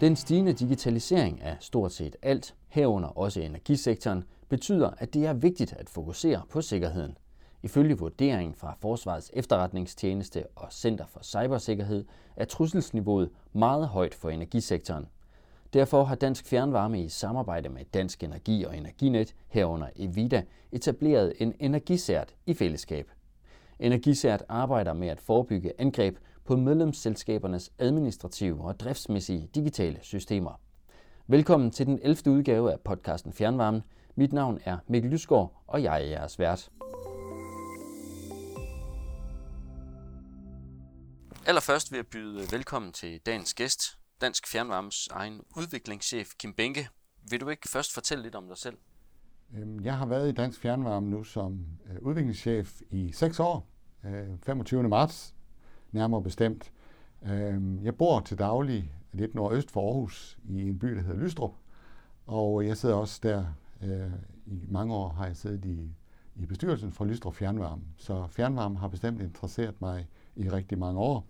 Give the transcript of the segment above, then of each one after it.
Den stigende digitalisering af stort set alt, herunder også energisektoren, betyder, at det er vigtigt at fokusere på sikkerheden. Ifølge vurderingen fra Forsvarets efterretningstjeneste og Center for Cybersikkerhed er trusselsniveauet meget højt for energisektoren. Derfor har Dansk Fjernvarme i samarbejde med Dansk Energi og Energinet herunder Evida etableret en energisært i fællesskab. Energisært arbejder med at forebygge angreb på medlemsselskabernes administrative og driftsmæssige digitale systemer. Velkommen til den 11. udgave af podcasten Fjernvarmen. Mit navn er Mikkel Lysgaard, og jeg er jeres vært. Allerførst vil jeg byde velkommen til dagens gæst, Dansk Fjernvarmes egen udviklingschef Kim Benke. Vil du ikke først fortælle lidt om dig selv? Øhm, jeg har været i Dansk Fjernvarme nu som øh, udviklingschef i 6 år. 25. Øh, marts nærmere bestemt. Øhm, jeg bor til daglig lidt nordøst for Aarhus i en by, der hedder Lystrup. Og jeg sidder også der, øh, i mange år har jeg siddet i, i bestyrelsen for Lystrup Fjernvarme. Så fjernvarme har bestemt interesseret mig i rigtig mange år.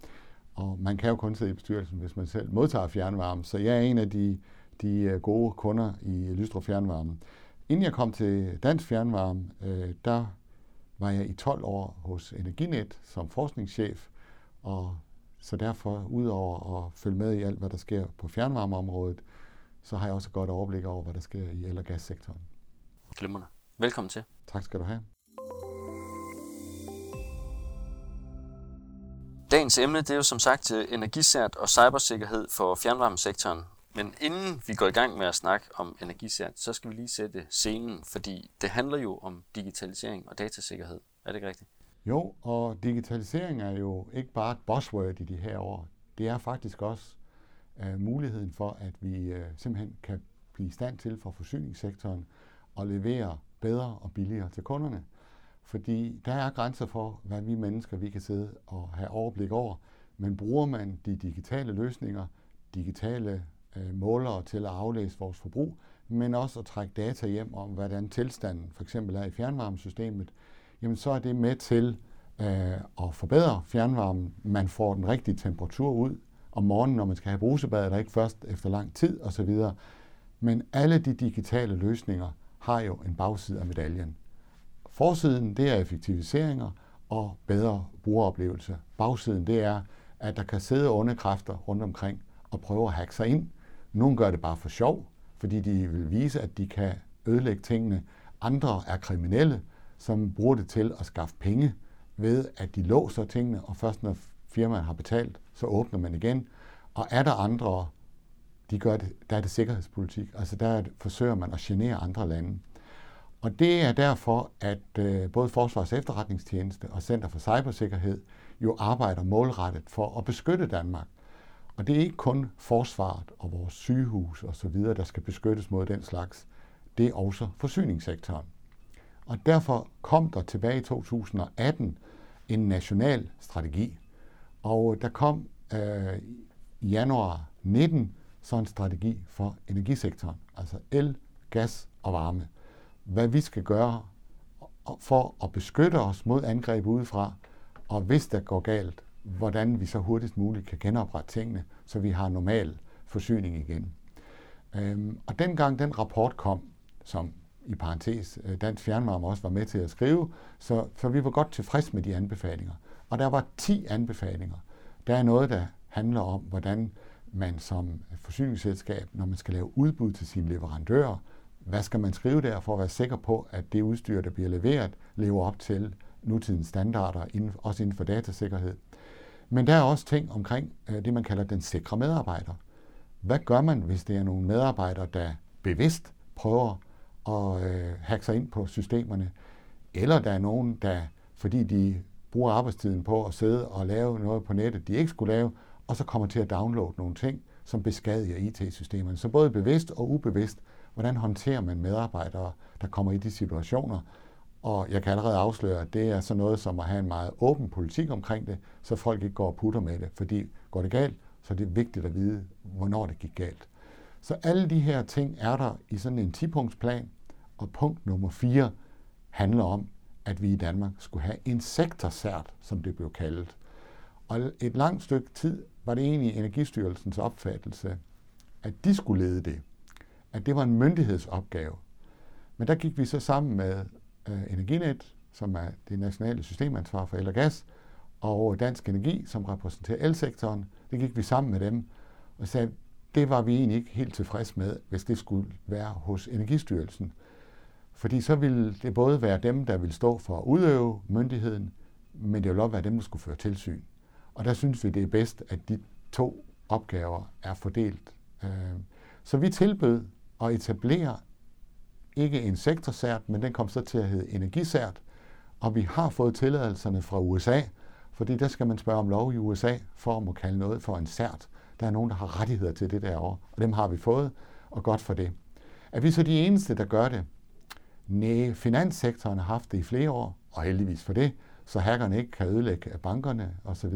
Og man kan jo kun sidde i bestyrelsen, hvis man selv modtager fjernvarme. Så jeg er en af de, de øh, gode kunder i Lystrup Fjernvarme. Inden jeg kom til Dansk Fjernvarme, øh, der var jeg i 12 år hos Energinet som forskningschef, og så derfor, udover at følge med i alt, hvad der sker på fjernvarmeområdet, så har jeg også et godt overblik over, hvad der sker i el- og gassektoren. Glimrende. Velkommen til. Tak skal du have. Dagens emne det er jo som sagt energisært og cybersikkerhed for fjernvarmesektoren. Men inden vi går i gang med at snakke om energisært, så skal vi lige sætte scenen, fordi det handler jo om digitalisering og datasikkerhed. Er det ikke rigtigt? Jo, og digitalisering er jo ikke bare et buzzword i de her år. Det er faktisk også uh, muligheden for, at vi uh, simpelthen kan blive i stand til for forsyningssektoren at levere bedre og billigere til kunderne. Fordi der er grænser for, hvad vi mennesker vi kan sidde og have overblik over. Men bruger man de digitale løsninger, digitale uh, målere til at aflæse vores forbrug, men også at trække data hjem om, hvordan tilstanden for eksempel er i fjernvarmesystemet, jamen så er det med til øh, at forbedre fjernvarmen. Man får den rigtige temperatur ud om morgenen, når man skal have brusebad, der ikke først efter lang tid osv. Men alle de digitale løsninger har jo en bagside af medaljen. Forsiden, det er effektiviseringer og bedre brugeroplevelse. Bagsiden, det er, at der kan sidde onde kræfter rundt omkring og prøve at hacke sig ind. Nogle gør det bare for sjov, fordi de vil vise, at de kan ødelægge tingene. Andre er kriminelle, som bruger det til at skaffe penge ved, at de låser tingene, og først når firmaet har betalt, så åbner man igen. Og er der andre, de gør det, der er det sikkerhedspolitik. Altså der forsøger man at genere andre lande. Og det er derfor, at øh, både Forsvars efterretningstjeneste og Center for Cybersikkerhed jo arbejder målrettet for at beskytte Danmark. Og det er ikke kun forsvaret og vores sygehus og så videre, der skal beskyttes mod den slags. Det er også forsyningssektoren. Og derfor kom der tilbage i 2018 en national strategi. Og der kom øh, i januar 19 så en strategi for energisektoren, altså el, gas og varme. Hvad vi skal gøre for at beskytte os mod angreb udefra, og hvis der går galt, hvordan vi så hurtigst muligt kan genoprette tingene, så vi har normal forsyning igen. Øhm, og dengang den rapport kom, som i parentes, øh, Dansk Fjernvarme også var med til at skrive, så, så vi var godt tilfreds med de anbefalinger. Og der var 10 anbefalinger. Der er noget, der handler om, hvordan man som forsyningsselskab, når man skal lave udbud til sine leverandører, hvad skal man skrive der for at være sikker på, at det udstyr, der bliver leveret, lever op til nutidens standarder, også inden for datasikkerhed. Men der er også ting omkring øh, det, man kalder den sikre medarbejder. Hvad gør man, hvis det er nogle medarbejdere, der bevidst prøver og øh, hacke sig ind på systemerne, eller der er nogen, der, fordi de bruger arbejdstiden på at sidde og lave noget på nettet, de ikke skulle lave, og så kommer til at downloade nogle ting, som beskadiger IT-systemerne. Så både bevidst og ubevidst, hvordan håndterer man medarbejdere, der kommer i de situationer. Og jeg kan allerede afsløre, at det er så noget som at have en meget åben politik omkring det, så folk ikke går og putter med det. Fordi går det galt, så er det vigtigt at vide, hvornår det gik galt. Så alle de her ting er der i sådan en 10-punktsplan, og punkt nummer 4 handler om, at vi i Danmark skulle have en sektorsært, som det blev kaldet. Og et langt stykke tid var det egentlig Energistyrelsens opfattelse, at de skulle lede det. At det var en myndighedsopgave. Men der gik vi så sammen med øh, Energinet, som er det nationale systemansvar for el og gas, og Dansk Energi, som repræsenterer elsektoren. Det gik vi sammen med dem og sagde, det var vi egentlig ikke helt tilfreds med, hvis det skulle være hos Energistyrelsen. Fordi så ville det både være dem, der ville stå for at udøve myndigheden, men det ville også være dem, der skulle føre tilsyn. Og der synes vi, det er bedst, at de to opgaver er fordelt. Øh, så vi tilbød at etablere ikke en sektorsært, men den kom så til at hedde energisært, og vi har fået tilladelserne fra USA, fordi der skal man spørge om lov i USA, for at må kalde noget for en sært. Der er nogen, der har rettigheder til det derovre, og dem har vi fået, og godt for det. Er vi så de eneste, der gør det? Nej, finanssektoren har haft det i flere år, og heldigvis for det, så hackerne ikke kan ødelægge bankerne osv.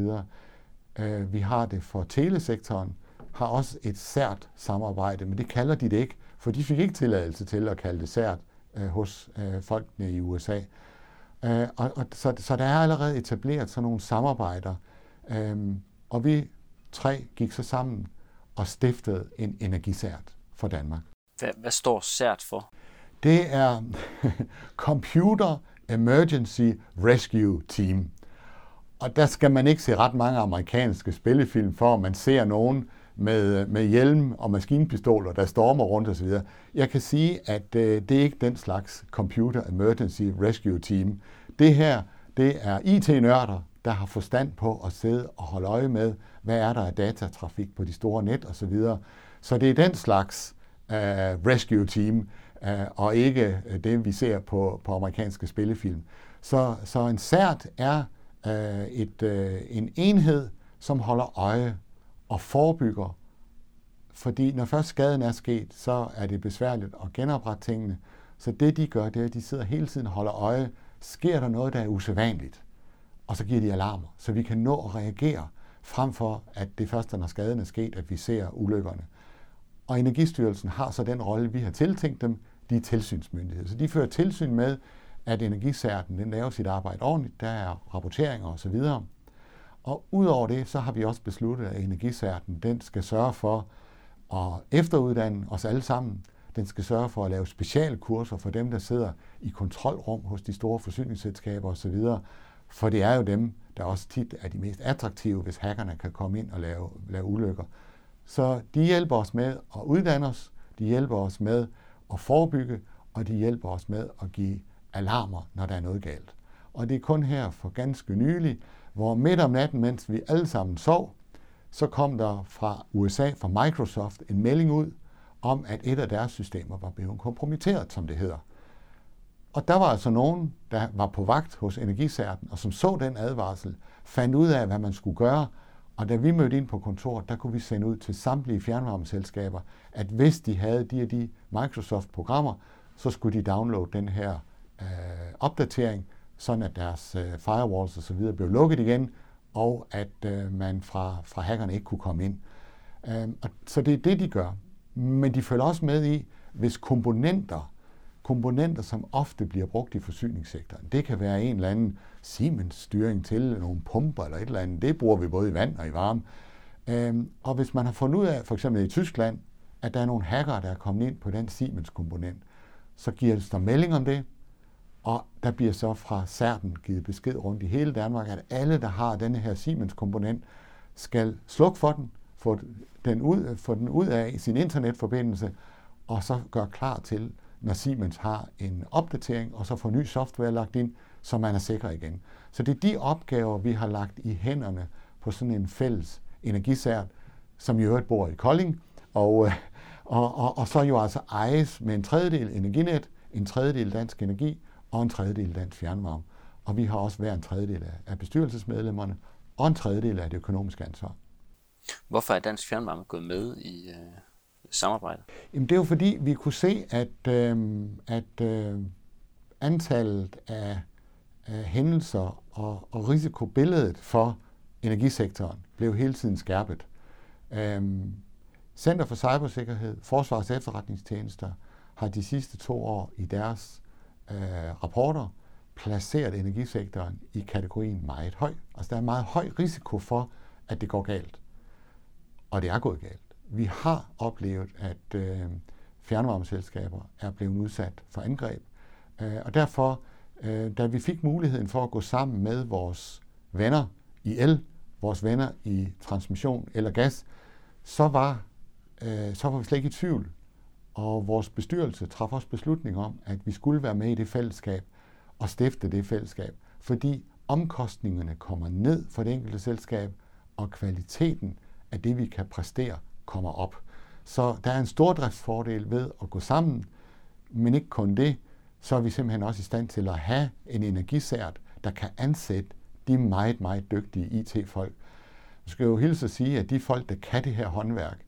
Øh, vi har det for telesektoren, har også et sært samarbejde, men det kalder de det ikke, for de fik ikke tilladelse til at kalde det sært øh, hos øh, folkene i USA. Og, og, så, så der er allerede etableret sådan nogle samarbejder, øh, og vi tre gik så sammen og stiftede en energisært for Danmark. Hvad, hvad står sært for? Det er Computer Emergency Rescue Team. Og der skal man ikke se ret mange amerikanske spillefilm, for man ser nogen med, med hjelm og maskinpistoler, der stormer rundt osv. Jeg kan sige, at øh, det er ikke den slags Computer Emergency Rescue Team. Det her, det er IT-nørder, der har forstand på at sidde og holde øje med, hvad er der af datatrafik på de store net osv. Så, så det er den slags uh, rescue team, uh, og ikke øh, det, vi ser på, på amerikanske spillefilm. Så, så en CERT er uh, et, uh, en enhed, som holder øje og forebygger. Fordi når først skaden er sket, så er det besværligt at genoprette tingene. Så det de gør, det er, at de sidder hele tiden og holder øje. Sker der noget, der er usædvanligt? Og så giver de alarmer, så vi kan nå at reagere, frem for at det først, når skaden er sket, at vi ser ulykkerne. Og Energistyrelsen har så den rolle, vi har tiltænkt dem, de er tilsynsmyndighed. Så de fører tilsyn med, at energisærten den laver sit arbejde ordentligt, der er rapporteringer osv. Og udover det, så har vi også besluttet, at energisærten den skal sørge for at efteruddanne os alle sammen. Den skal sørge for at lave specialkurser for dem, der sidder i kontrolrum hos de store forsyningsselskaber osv. For det er jo dem, der også tit er de mest attraktive, hvis hackerne kan komme ind og lave, lave ulykker. Så de hjælper os med at uddanne os, de hjælper os med at forebygge, og de hjælper os med at give alarmer, når der er noget galt. Og det er kun her for ganske nylig, hvor midt om natten, mens vi alle sammen sov, så kom der fra USA, fra Microsoft, en melding ud om, at et af deres systemer var blevet kompromitteret, som det hedder. Og der var altså nogen, der var på vagt hos Energisærten, og som så den advarsel, fandt ud af, hvad man skulle gøre, og da vi mødte ind på kontoret, der kunne vi sende ud til samtlige fjernvarmeselskaber, at hvis de havde de og de Microsoft-programmer, så skulle de downloade den her øh, opdatering, sådan at deres øh, firewalls osv. blev lukket igen, og at øh, man fra, fra hackerne ikke kunne komme ind. Øh, og, så det er det, de gør. Men de følger også med i, hvis komponenter, komponenter, som ofte bliver brugt i forsyningssektoren, det kan være en eller anden Siemens-styring til nogle pumper eller et eller andet, det bruger vi både i vand og i varme. Øh, og hvis man har fundet ud af, for eksempel i Tyskland, at der er nogle hackere, der er kommet ind på den Siemens-komponent, så giver det der melding om det, og der bliver så fra CERTen givet besked rundt i hele Danmark, at alle, der har denne her Siemens-komponent, skal slukke for den, få den ud, få den ud af sin internetforbindelse, og så gøre klar til, når Siemens har en opdatering, og så få ny software lagt ind, så man er sikker igen. Så det er de opgaver, vi har lagt i hænderne på sådan en fælles energisært, som i øvrigt bor i Kolding, og, øh, og, og, og så jo altså ejes med en tredjedel energinet, en tredjedel dansk energi, og en tredjedel dansk fjernvarme. Og vi har også hver en tredjedel af bestyrelsesmedlemmerne, og en tredjedel af det økonomiske ansvar. Hvorfor er Dansk Fjernvarme gået med i øh, samarbejde? Jamen det er jo fordi, vi kunne se, at, øh, at øh, antallet af, af hændelser og, og risikobilledet for energisektoren blev hele tiden skærpet. Øh, Center for Cybersikkerhed, Forsvars Efterretningstjenester, har de sidste to år i deres øh, rapporter placeret energisektoren i kategorien meget høj. Altså der er meget høj risiko for, at det går galt. Og det er gået galt vi har oplevet, at øh, fjernvarmeselskaber er blevet udsat for angreb. Øh, og derfor, øh, da vi fik muligheden for at gå sammen med vores venner i el, vores venner i transmission eller gas, så var, øh, så var vi slet ikke i tvivl. Og vores bestyrelse traf også beslutning om, at vi skulle være med i det fællesskab og stifte det fællesskab, fordi omkostningerne kommer ned for det enkelte selskab, og kvaliteten af det, vi kan præstere, kommer op. Så der er en stor driftsfordel ved at gå sammen, men ikke kun det, så er vi simpelthen også i stand til at have en energisært, der kan ansætte de meget, meget dygtige IT-folk. Jeg skal jo hilse at sige, at de folk, der kan det her håndværk,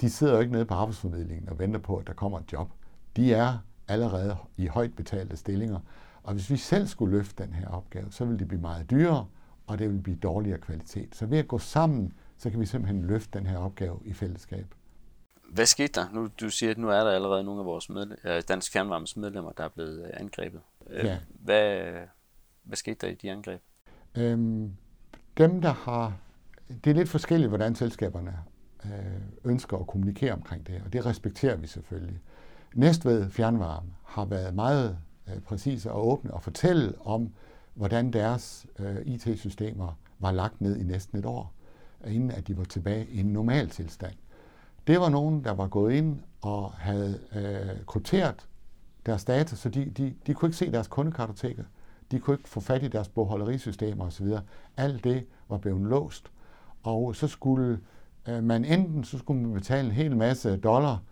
de sidder jo ikke nede på arbejdsformidlingen og venter på, at der kommer et job. De er allerede i højt betalte stillinger. Og hvis vi selv skulle løfte den her opgave, så ville det blive meget dyrere, og det ville blive dårligere kvalitet. Så ved at gå sammen, så kan vi simpelthen løfte den her opgave i fællesskab. Hvad skete der? Nu, du siger, at nu er der allerede nogle af vores medle- Dansk Fjernvarmes medlemmer, der er blevet øh, angrebet. Øh, ja. Hvad, hvad skete der i de angreb? Øhm, dem, der har... Det er lidt forskelligt, hvordan selskaberne øh, ønsker at kommunikere omkring det, og det respekterer vi selvfølgelig. Næstved Fjernvarme har været meget øh, præcise og åbne og fortælle om, hvordan deres øh, IT-systemer var lagt ned i næsten et år, inden at de var tilbage i en normal tilstand. Det var nogen, der var gået ind og havde øh, krypteret deres data, så de, de, de kunne ikke se deres kundekartoteker. De kunne ikke få fat i deres bogholderisystemer osv. Alt det var blevet låst. Og så skulle øh, man enten så skulle man betale en hel masse dollar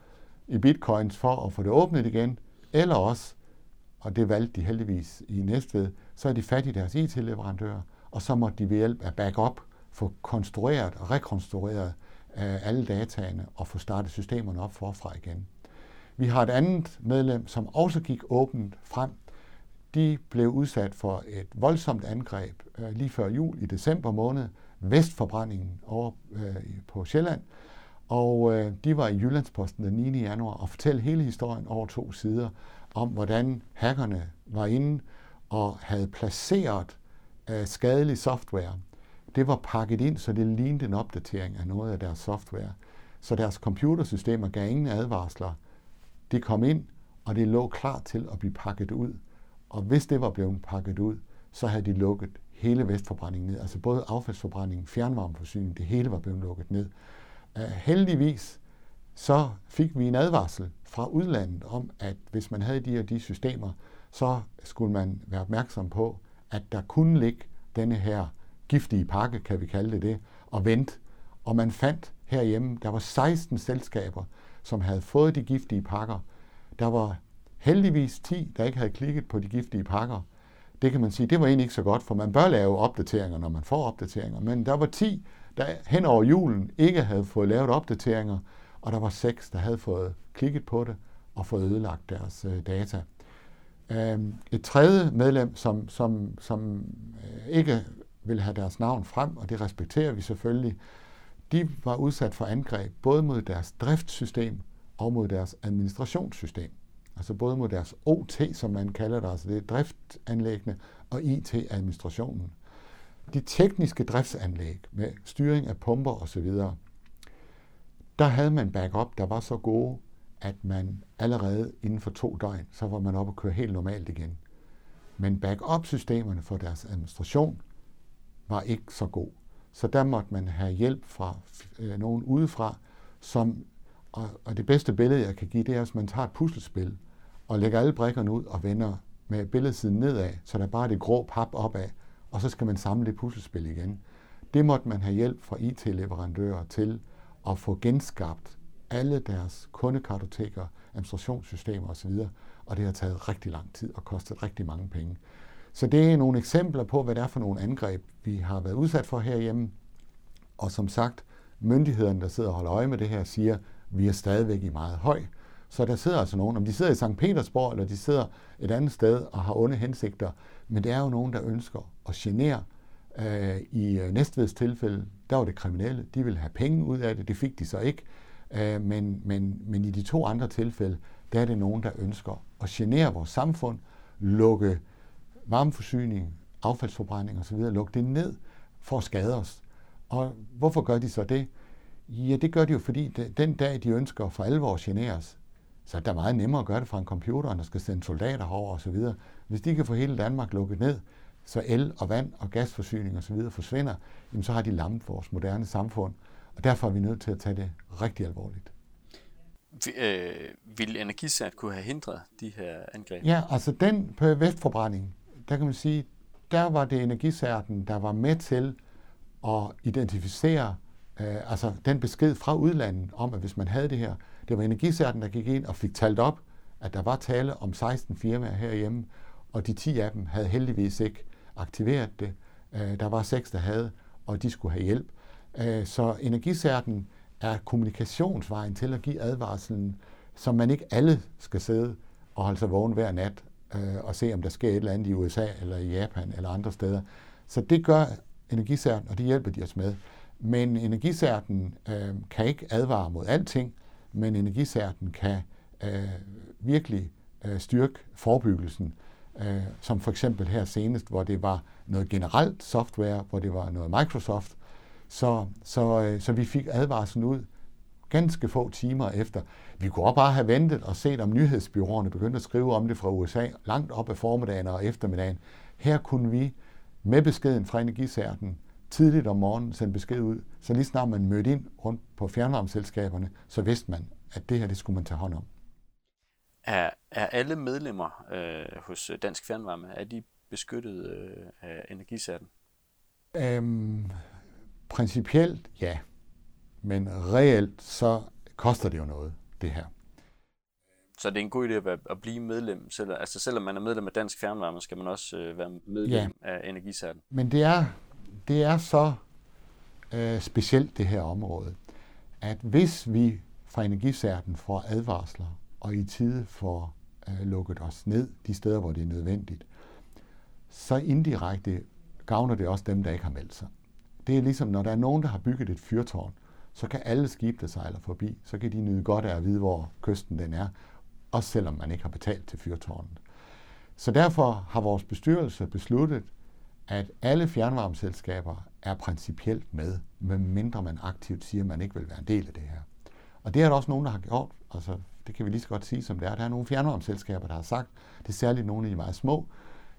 i bitcoins for at få det åbnet igen, eller også, og det valgte de heldigvis i Næstved, så er de fat i deres IT-leverandører, og så må de ved hjælp af backup få konstrueret og rekonstrueret øh, alle dataene og få startet systemerne op forfra igen. Vi har et andet medlem, som også gik åbent frem. De blev udsat for et voldsomt angreb øh, lige før jul i december måned, Vestforbrændingen over øh, på Sjælland, og øh, de var i Jyllandsposten den 9. januar og fortalte hele historien over to sider om, hvordan hackerne var inde og havde placeret øh, skadelig software. Det var pakket ind, så det lignede en opdatering af noget af deres software. Så deres computersystemer gav ingen advarsler. De kom ind, og det lå klar til at blive pakket ud. Og hvis det var blevet pakket ud, så havde de lukket hele Vestforbrændingen ned. Altså både affaldsforbrændingen, fjernvarmeforsyningen, det hele var blevet lukket ned. Uh, heldigvis så fik vi en advarsel fra udlandet om, at hvis man havde de her de systemer, så skulle man være opmærksom på, at der kunne ligge denne her giftige pakke, kan vi kalde det det, og vente. Og man fandt herhjemme, der var 16 selskaber, som havde fået de giftige pakker. Der var heldigvis 10, der ikke havde klikket på de giftige pakker. Det kan man sige, det var egentlig ikke så godt, for man bør lave opdateringer, når man får opdateringer. Men der var 10, der hen over julen ikke havde fået lavet opdateringer, og der var 6, der havde fået klikket på det og fået ødelagt deres øh, data. Øhm, et tredje medlem, som, som, som øh, ikke vil have deres navn frem, og det respekterer vi selvfølgelig, de var udsat for angreb både mod deres driftssystem og mod deres administrationssystem. Altså både mod deres OT, som man kalder det, altså det er driftanlæggene, og IT-administrationen. De tekniske driftsanlæg med styring af pumper osv., der havde man backup, der var så gode, at man allerede inden for to døgn, så var man oppe og køre helt normalt igen. Men backup-systemerne for deres administration var ikke så god. Så der måtte man have hjælp fra øh, nogen udefra, som, og, og det bedste billede, jeg kan give, det er, at man tager et puslespil og lægger alle brikkerne ud og vender med billedsiden nedad, så der bare er det grå pap opad, og så skal man samle det puslespil igen. Det måtte man have hjælp fra IT-leverandører til at få genskabt alle deres kundekartoteker, administrationssystemer osv., og det har taget rigtig lang tid og kostet rigtig mange penge. Så det er nogle eksempler på, hvad det er for nogle angreb, vi har været udsat for herhjemme. Og som sagt, myndighederne, der sidder og holder øje med det her, siger, vi er stadigvæk i meget høj. Så der sidder altså nogen, om de sidder i St. Petersborg, eller de sidder et andet sted og har onde hensigter, men det er jo nogen, der ønsker at genere. Øh, I øh, Næstveds tilfælde, der var det kriminelle. De ville have penge ud af det, det fik de så ikke. Øh, men, men, men i de to andre tilfælde, der er det nogen, der ønsker at genere vores samfund, lukke varmeforsyning, affaldsforbrænding osv., lukke det ned for at skade os. Og hvorfor gør de så det? Ja, det gør de jo, fordi den dag, de ønsker for alvor at generes, så er det meget nemmere at gøre det fra en computer, end at skal sende soldater over osv. Hvis de kan få hele Danmark lukket ned, så el og vand og gasforsyning osv. forsvinder, jamen så har de lammet vores moderne samfund. Og derfor er vi nødt til at tage det rigtig alvorligt. Øh, vil energisat kunne have hindret de her angreb? Ja, altså den på vestforbrænding, der kan man sige, der var det energisærten, der var med til at identificere øh, altså den besked fra udlandet om, at hvis man havde det her, det var energisærten, der gik ind og fik talt op, at der var tale om 16 firmaer herhjemme, og de 10 af dem havde heldigvis ikke aktiveret det. Øh, der var 6, der havde, og de skulle have hjælp. Øh, så energisærten er kommunikationsvejen til at give advarslen, som man ikke alle skal sidde og holde sig vågen hver nat øh, og se, om der sker et eller andet i USA eller i Japan eller andre steder. Så det gør energisærten, og det hjælper de os med. Men energisærten øh, kan ikke advare mod alting, men energisærten kan øh, virkelig øh, styrke forebyggelsen, øh, som for eksempel her senest, hvor det var noget generelt software, hvor det var noget Microsoft, så, så, øh, så vi fik advarslen ud ganske få timer efter. Vi kunne også bare have ventet og set, om nyhedsbyråerne begyndte at skrive om det fra USA langt op af formiddagen og eftermiddagen. Her kunne vi med beskeden fra energisærten tidligt om morgenen sende besked ud, så lige snart man mødte ind rundt på fjernvarmeselskaberne, så vidste man, at det her det skulle man tage hånd om. Er, er alle medlemmer øh, hos Dansk Fjernvarme, er de beskyttet øh, af energisærten? Øhm, principielt ja, men reelt så koster det jo noget, det her. Så det er en god idé at, at blive medlem. Selv, altså selvom man er medlem af Dansk Fjernvarme, skal man også øh, være medlem ja. af Energisærten. Men det er, det er så øh, specielt det her område, at hvis vi fra Energisærten får advarsler og i tide får øh, lukket os ned de steder, hvor det er nødvendigt, så indirekte gavner det også dem, der ikke har meldt sig. Det er ligesom, når der er nogen, der har bygget et fyrtårn, så kan alle skibe, der sejler forbi, så kan de nyde godt af at vide, hvor kysten den er, også selvom man ikke har betalt til fyrtårnet. Så derfor har vores bestyrelse besluttet, at alle fjernvarmeselskaber er principielt med, medmindre man aktivt siger, at man ikke vil være en del af det her. Og det er der også nogen, der har gjort. Altså, det kan vi lige så godt sige, som det er. Der er nogle fjernvarmeselskaber, der har sagt, det er særligt nogle af de meget små,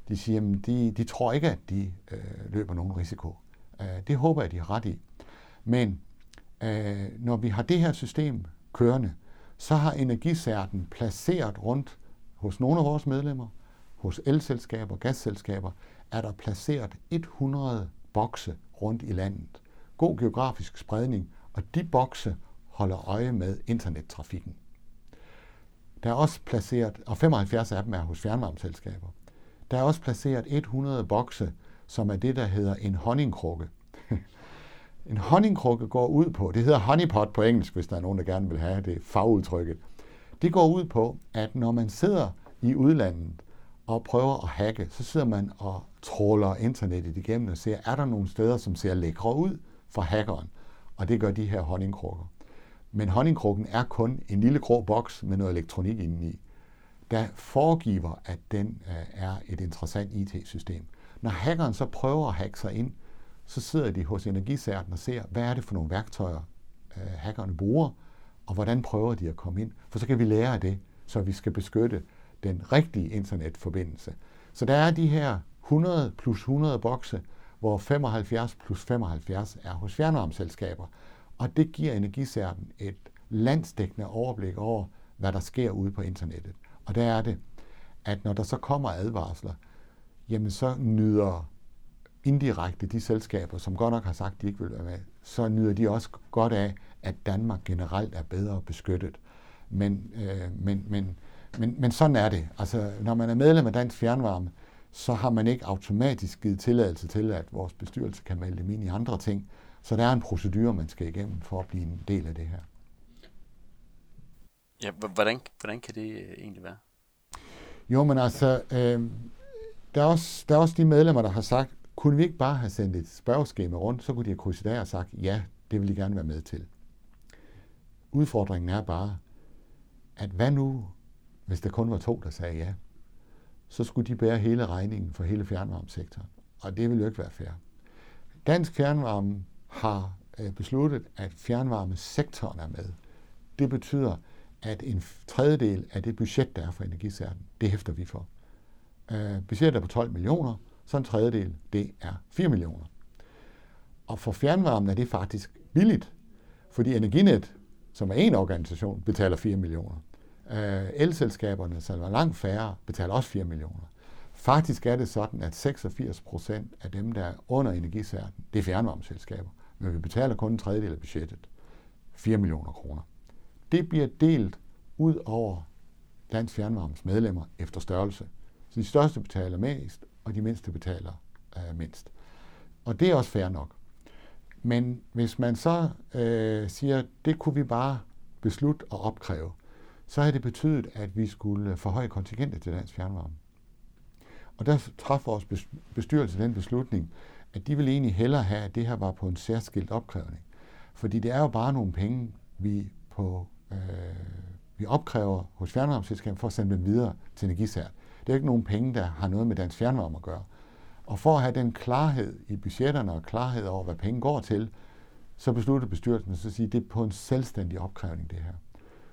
de siger, at de, de tror ikke, at de øh, løber nogen risiko. Øh, det håber jeg, de har ret i. Men øh, når vi har det her system kørende, så har energisærten placeret rundt hos nogle af vores medlemmer, hos elselskaber, gasselskaber, er der placeret 100 bokse rundt i landet. God geografisk spredning, og de bokse holder øje med internettrafikken. Der er også placeret, og 75 af dem er hos fjernvarmeselskaber. Der er også placeret 100 bokse, som er det, der hedder en honningkrukke. en honningkrukke går ud på, det hedder honeypot på engelsk, hvis der er nogen, der gerne vil have det fagudtrykket. Det går ud på, at når man sidder i udlandet og prøver at hacke, så sidder man og tråler internettet igennem og ser, er der nogle steder, som ser lækre ud for hackeren. Og det gør de her honningkrukker. Men honningkrukken er kun en lille grå boks med noget elektronik indeni, der foregiver, at den øh, er et interessant IT-system. Når hackeren så prøver at hacke sig ind, så sidder de hos Energisærten og ser, hvad er det for nogle værktøjer, øh, hackerne bruger, og hvordan prøver de at komme ind. For så kan vi lære af det, så vi skal beskytte den rigtige internetforbindelse. Så der er de her 100 plus 100 bokse, hvor 75 plus 75 er hos fjernvarmeselskaber. Og det giver Energisærten et landsdækkende overblik over, hvad der sker ude på internettet. Og der er det, at når der så kommer advarsler, jamen så nyder indirekte de selskaber, som godt nok har sagt, at de ikke vil være med, så nyder de også godt af, at Danmark generelt er bedre beskyttet. Men, øh, men, men, men, men sådan er det. Altså, når man er medlem af Dansk Fjernvarme, så har man ikke automatisk givet tilladelse til, at vores bestyrelse kan melde dem ind i andre ting. Så der er en procedure, man skal igennem for at blive en del af det her. Ja, hvordan, hvordan kan det øh, egentlig være? Jo, men altså, øh, der, er også, der er også de medlemmer, der har sagt, kunne vi ikke bare have sendt et spørgeskema rundt, så kunne de have krydset af og sagt, ja, det vil de gerne være med til. Udfordringen er bare, at hvad nu, hvis der kun var to, der sagde ja? Så skulle de bære hele regningen for hele fjernvarmesektoren. Og det vil jo ikke være fair. Dansk Fjernvarme har øh, besluttet, at fjernvarmesektoren er med. Det betyder, at en tredjedel af det budget, der er for energisærten, det hæfter vi for. Øh, budgettet er på 12 millioner, så en tredjedel, det er 4 millioner. Og for fjernvarmen er det faktisk billigt, fordi Energinet, som er en organisation, betaler 4 millioner. Øh, elselskaberne, som er langt færre, betaler også 4 millioner. Faktisk er det sådan, at 86 procent af dem, der er under energisærten, det er fjernvarmeselskaber. Men vi betaler kun en tredjedel af budgettet. 4 millioner kroner. Det bliver delt ud over Dansk Fjernvarmes medlemmer efter størrelse. Så de største betaler mest, og de mindste betaler øh, mindst. Og det er også fair nok. Men hvis man så øh, siger, det kunne vi bare beslutte at opkræve, så har det betydet, at vi skulle forhøje kontingentet til dansk fjernvarme. Og der traf vores bestyrelse den beslutning, at de ville egentlig hellere have, at det her var på en særskilt opkrævning. Fordi det er jo bare nogle penge, vi, på, øh, vi opkræver hos fjernvarmeselskabet for at sende dem videre til energisært. Det er ikke nogen penge, der har noget med dansk fjernvarme at gøre. Og for at have den klarhed i budgetterne og klarhed over, hvad penge går til, så besluttede bestyrelsen at sige, at det er på en selvstændig opkrævning, det her.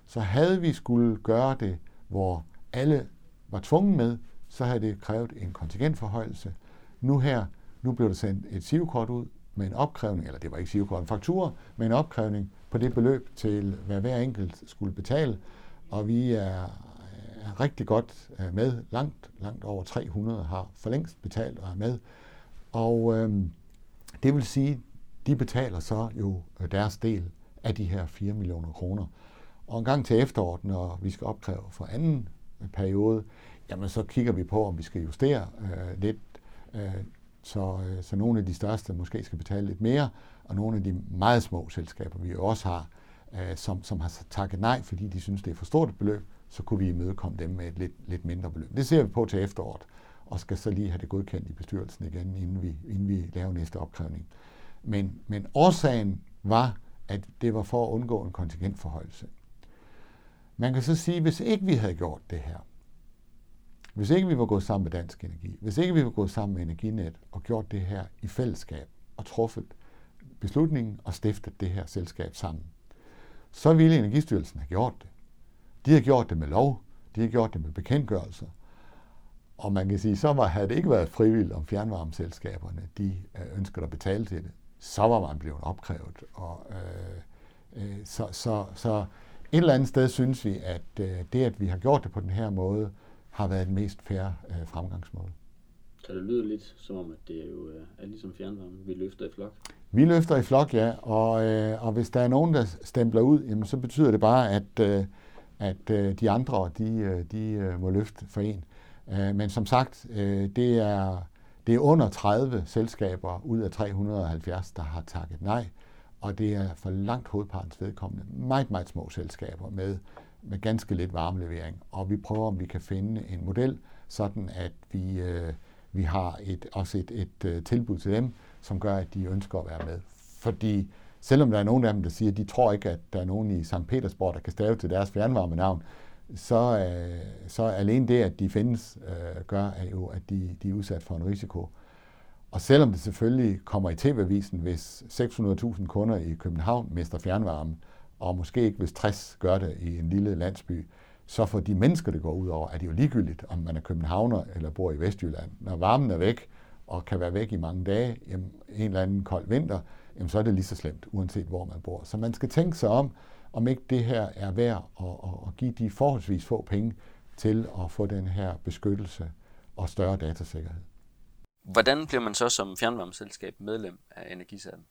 Så havde vi skulle gøre det, hvor alle var tvunget med, så havde det krævet en kontingentforhøjelse. Nu her, nu blev der sendt et sivkort ud med en opkrævning, eller det var ikke sivkort, en faktura, med en opkrævning på det beløb til, hvad hver enkelt skulle betale. Og vi er rigtig godt øh, med. Langt, langt over 300 har for længst betalt og er med. Og øh, det vil sige, de betaler så jo øh, deres del af de her 4 millioner kroner. Og en gang til efteråret, når vi skal opkræve for anden øh, periode, jamen så kigger vi på, om vi skal justere øh, lidt, øh, så, øh, så nogle af de største måske skal betale lidt mere, og nogle af de meget små selskaber, vi jo også har, øh, som, som har takket nej, fordi de synes, det er for stort et beløb, så kunne vi imødekomme dem med et lidt, lidt mindre beløb. Det ser vi på til efteråret, og skal så lige have det godkendt i bestyrelsen igen, inden vi, inden vi laver næste opkrævning. Men, men årsagen var, at det var for at undgå en kontingentforhøjelse. Man kan så sige, hvis ikke vi havde gjort det her, hvis ikke vi var gået sammen med Dansk Energi, hvis ikke vi var gået sammen med Energinet og gjort det her i fællesskab og truffet beslutningen og stiftet det her selskab sammen, så ville Energistyrelsen have gjort det. De har gjort det med lov, de har gjort det med bekendtgørelser, og man kan sige, så var, havde det ikke været frivilligt, om fjernvarmeselskaberne de øh, ønsker at betale til det, så var man blevet opkrævet. Og, øh, øh, så, så, så et eller andet sted synes vi, at øh, det, at vi har gjort det på den her måde, har været den mest færre øh, fremgangsmåde. Så det lyder lidt som om, at det er jo øh, er ligesom fjernvarme. Vi løfter i flok. Vi løfter i flok, ja. Og, øh, og hvis der er nogen, der stempler ud, jamen, så betyder det bare, at, øh, at øh, de andre, de, øh, de øh, må løfte for en. Øh, men som sagt, øh, det, er, det er under 30 selskaber ud af 370, der har takket nej. Og det er for langt hovedpartens vedkommende meget, meget små selskaber med med ganske lidt varmelevering. Og vi prøver, om vi kan finde en model, sådan at vi, øh, vi har et, også et, et, et tilbud til dem, som gør, at de ønsker at være med. Fordi selvom der er nogen af dem, der siger, at de tror ikke, at der er nogen i St. Petersborg, der kan stave til deres fjernvarmenavn, så, øh, så alene det, at de findes, øh, gør at jo, at de, de er udsat for en risiko. Og selvom det selvfølgelig kommer i tv-avisen, hvis 600.000 kunder i København mister fjernvarme, og måske ikke hvis 60 gør det i en lille landsby, så for de mennesker, det går ud over, er det jo ligegyldigt, om man er københavner eller bor i Vestjylland. Når varmen er væk, og kan være væk i mange dage, jamen, en eller anden kold vinter, jamen, så er det lige så slemt, uanset hvor man bor. Så man skal tænke sig om, om ikke det her er værd at, at, at give de forholdsvis få penge til at få den her beskyttelse og større datasikkerhed. Hvordan bliver man så som fjernvarmeselskab medlem af Energisaten?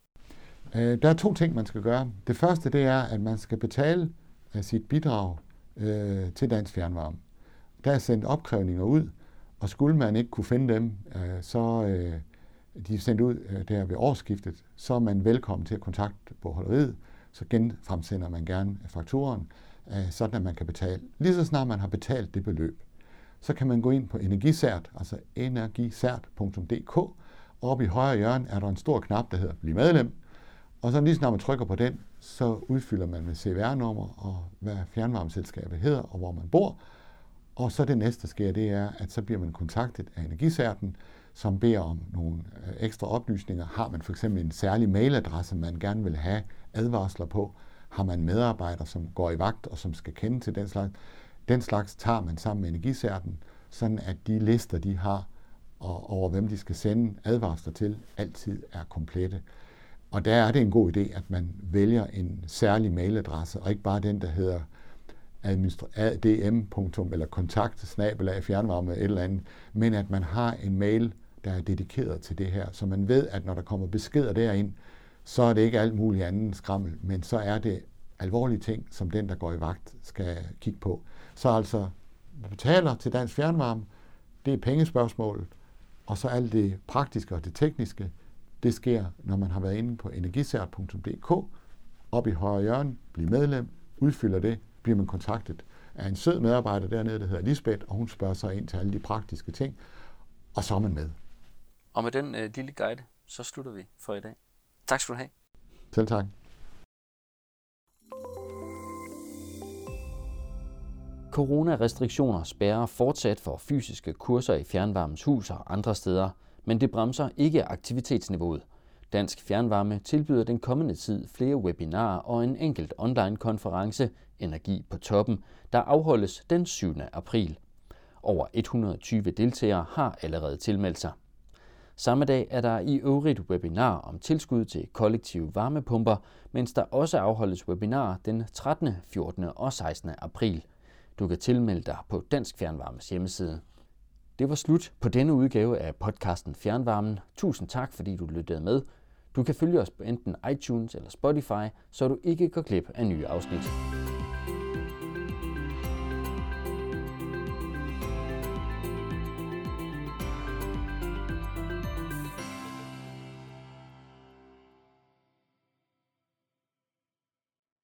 Øh, der er to ting, man skal gøre. Det første, det er, at man skal betale af sit bidrag øh, til Dansk Fjernvarme. Der er sendt opkrævninger ud, og skulle man ikke kunne finde dem, øh, så øh, de er sendt ud øh, der ved årsskiftet, så er man velkommen til at kontakte bogholderiet, så genfremsender man gerne fakturen, øh, sådan at man kan betale. Lige så snart man har betalt det beløb, så kan man gå ind på energisært, altså energisært.dk, og oppe i højre hjørne er der en stor knap, der hedder Bliv medlem, og så lige snart man trykker på den, så udfylder man med CVR-nummer og hvad fjernvarmeselskabet hedder og hvor man bor. Og så det næste, der sker, det er, at så bliver man kontaktet af energisærten, som beder om nogle øh, ekstra oplysninger. Har man for eksempel en særlig mailadresse, man gerne vil have advarsler på? Har man medarbejdere, som går i vagt og som skal kende til den slags? Den slags tager man sammen med energisærten, sådan at de lister, de har og over hvem de skal sende advarsler til, altid er komplette. Og der er det en god idé, at man vælger en særlig mailadresse, og ikke bare den, der hedder adm. eller kontakt af fjernvarme et eller andet, men at man har en mail, der er dedikeret til det her, så man ved, at når der kommer beskeder derind, så er det ikke alt muligt andet skrammel, men så er det alvorlige ting, som den, der går i vagt, skal kigge på. Så altså, betaler til Dansk Fjernvarme, det er pengespørgsmålet, og så alt det praktiske og det tekniske, det sker, når man har været inde på energisært.dk, op i højre hjørne, bliv medlem, udfylder det, bliver man kontaktet af en sød medarbejder dernede, der hedder Lisbeth, og hun spørger sig ind til alle de praktiske ting, og så er man med. Og med den øh, lille guide, så slutter vi for i dag. Tak skal du have. Selv tak. Coronarestriktioner spærrer fortsat for fysiske kurser i fjernvarmens hus og andre steder, men det bremser ikke aktivitetsniveauet. Dansk Fjernvarme tilbyder den kommende tid flere webinarer og en enkelt online-konference, Energi på toppen, der afholdes den 7. april. Over 120 deltagere har allerede tilmeldt sig. Samme dag er der i øvrigt webinar om tilskud til kollektive varmepumper, mens der også afholdes webinar den 13., 14. og 16. april. Du kan tilmelde dig på Dansk Fjernvarmes hjemmeside. Det var slut på denne udgave af podcasten Fjernvarmen. Tusind tak, fordi du lyttede med. Du kan følge os på enten iTunes eller Spotify, så du ikke går glip af nye afsnit.